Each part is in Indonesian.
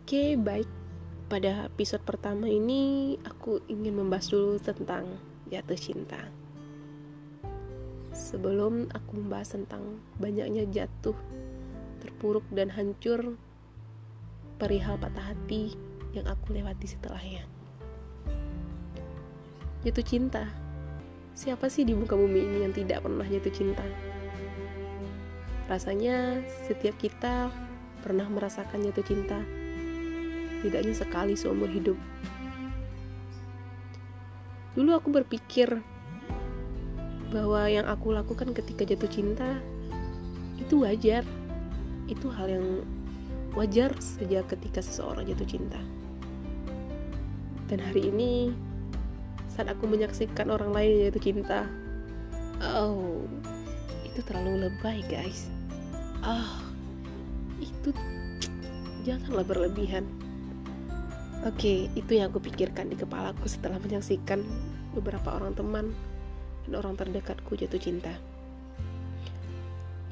Oke, baik. Pada episode pertama ini aku ingin membahas dulu tentang jatuh cinta. Sebelum aku membahas tentang banyaknya jatuh, terpuruk dan hancur perihal patah hati yang aku lewati setelahnya. Jatuh cinta. Siapa sih di muka bumi ini yang tidak pernah jatuh cinta? Rasanya setiap kita pernah merasakan jatuh cinta tidaknya sekali seumur hidup. Dulu aku berpikir bahwa yang aku lakukan ketika jatuh cinta itu wajar. Itu hal yang wajar sejak ketika seseorang jatuh cinta. Dan hari ini saat aku menyaksikan orang lain jatuh cinta, oh, itu terlalu lebay, guys. Ah, oh, itu janganlah berlebihan. Oke, itu yang aku pikirkan di kepalaku setelah menyaksikan beberapa orang teman dan orang terdekatku jatuh cinta.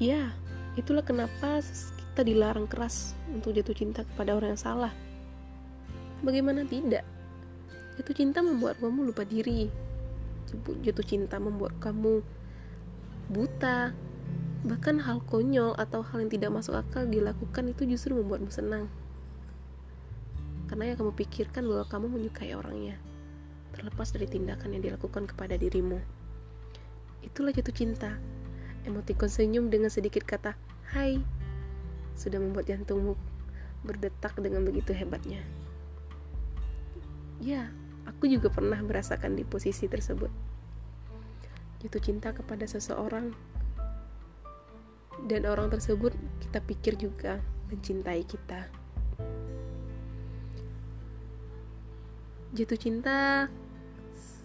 Ya, itulah kenapa kita dilarang keras untuk jatuh cinta kepada orang yang salah. Bagaimana tidak? Jatuh cinta membuat kamu lupa diri. Jatuh cinta membuat kamu buta. Bahkan hal konyol atau hal yang tidak masuk akal dilakukan itu justru membuatmu senang karena yang kamu pikirkan bahwa kamu menyukai orangnya, terlepas dari tindakan yang dilakukan kepada dirimu. Itulah jatuh cinta. Emotikon senyum dengan sedikit kata "Hai" sudah membuat jantungmu berdetak dengan begitu hebatnya. Ya, aku juga pernah merasakan di posisi tersebut. Jatuh cinta kepada seseorang dan orang tersebut kita pikir juga mencintai kita. Jatuh cinta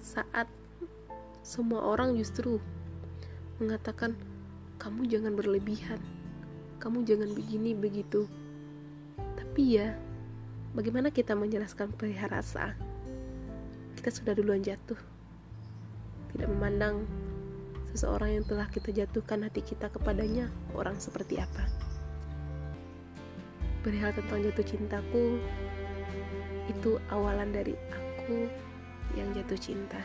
saat semua orang justru mengatakan kamu jangan berlebihan. Kamu jangan begini begitu. Tapi ya bagaimana kita menjelaskan perihal rasa? Kita sudah duluan jatuh. Tidak memandang seseorang yang telah kita jatuhkan hati kita kepadanya orang seperti apa. Perihal tentang jatuh cintaku itu awalan dari aku yang jatuh cinta.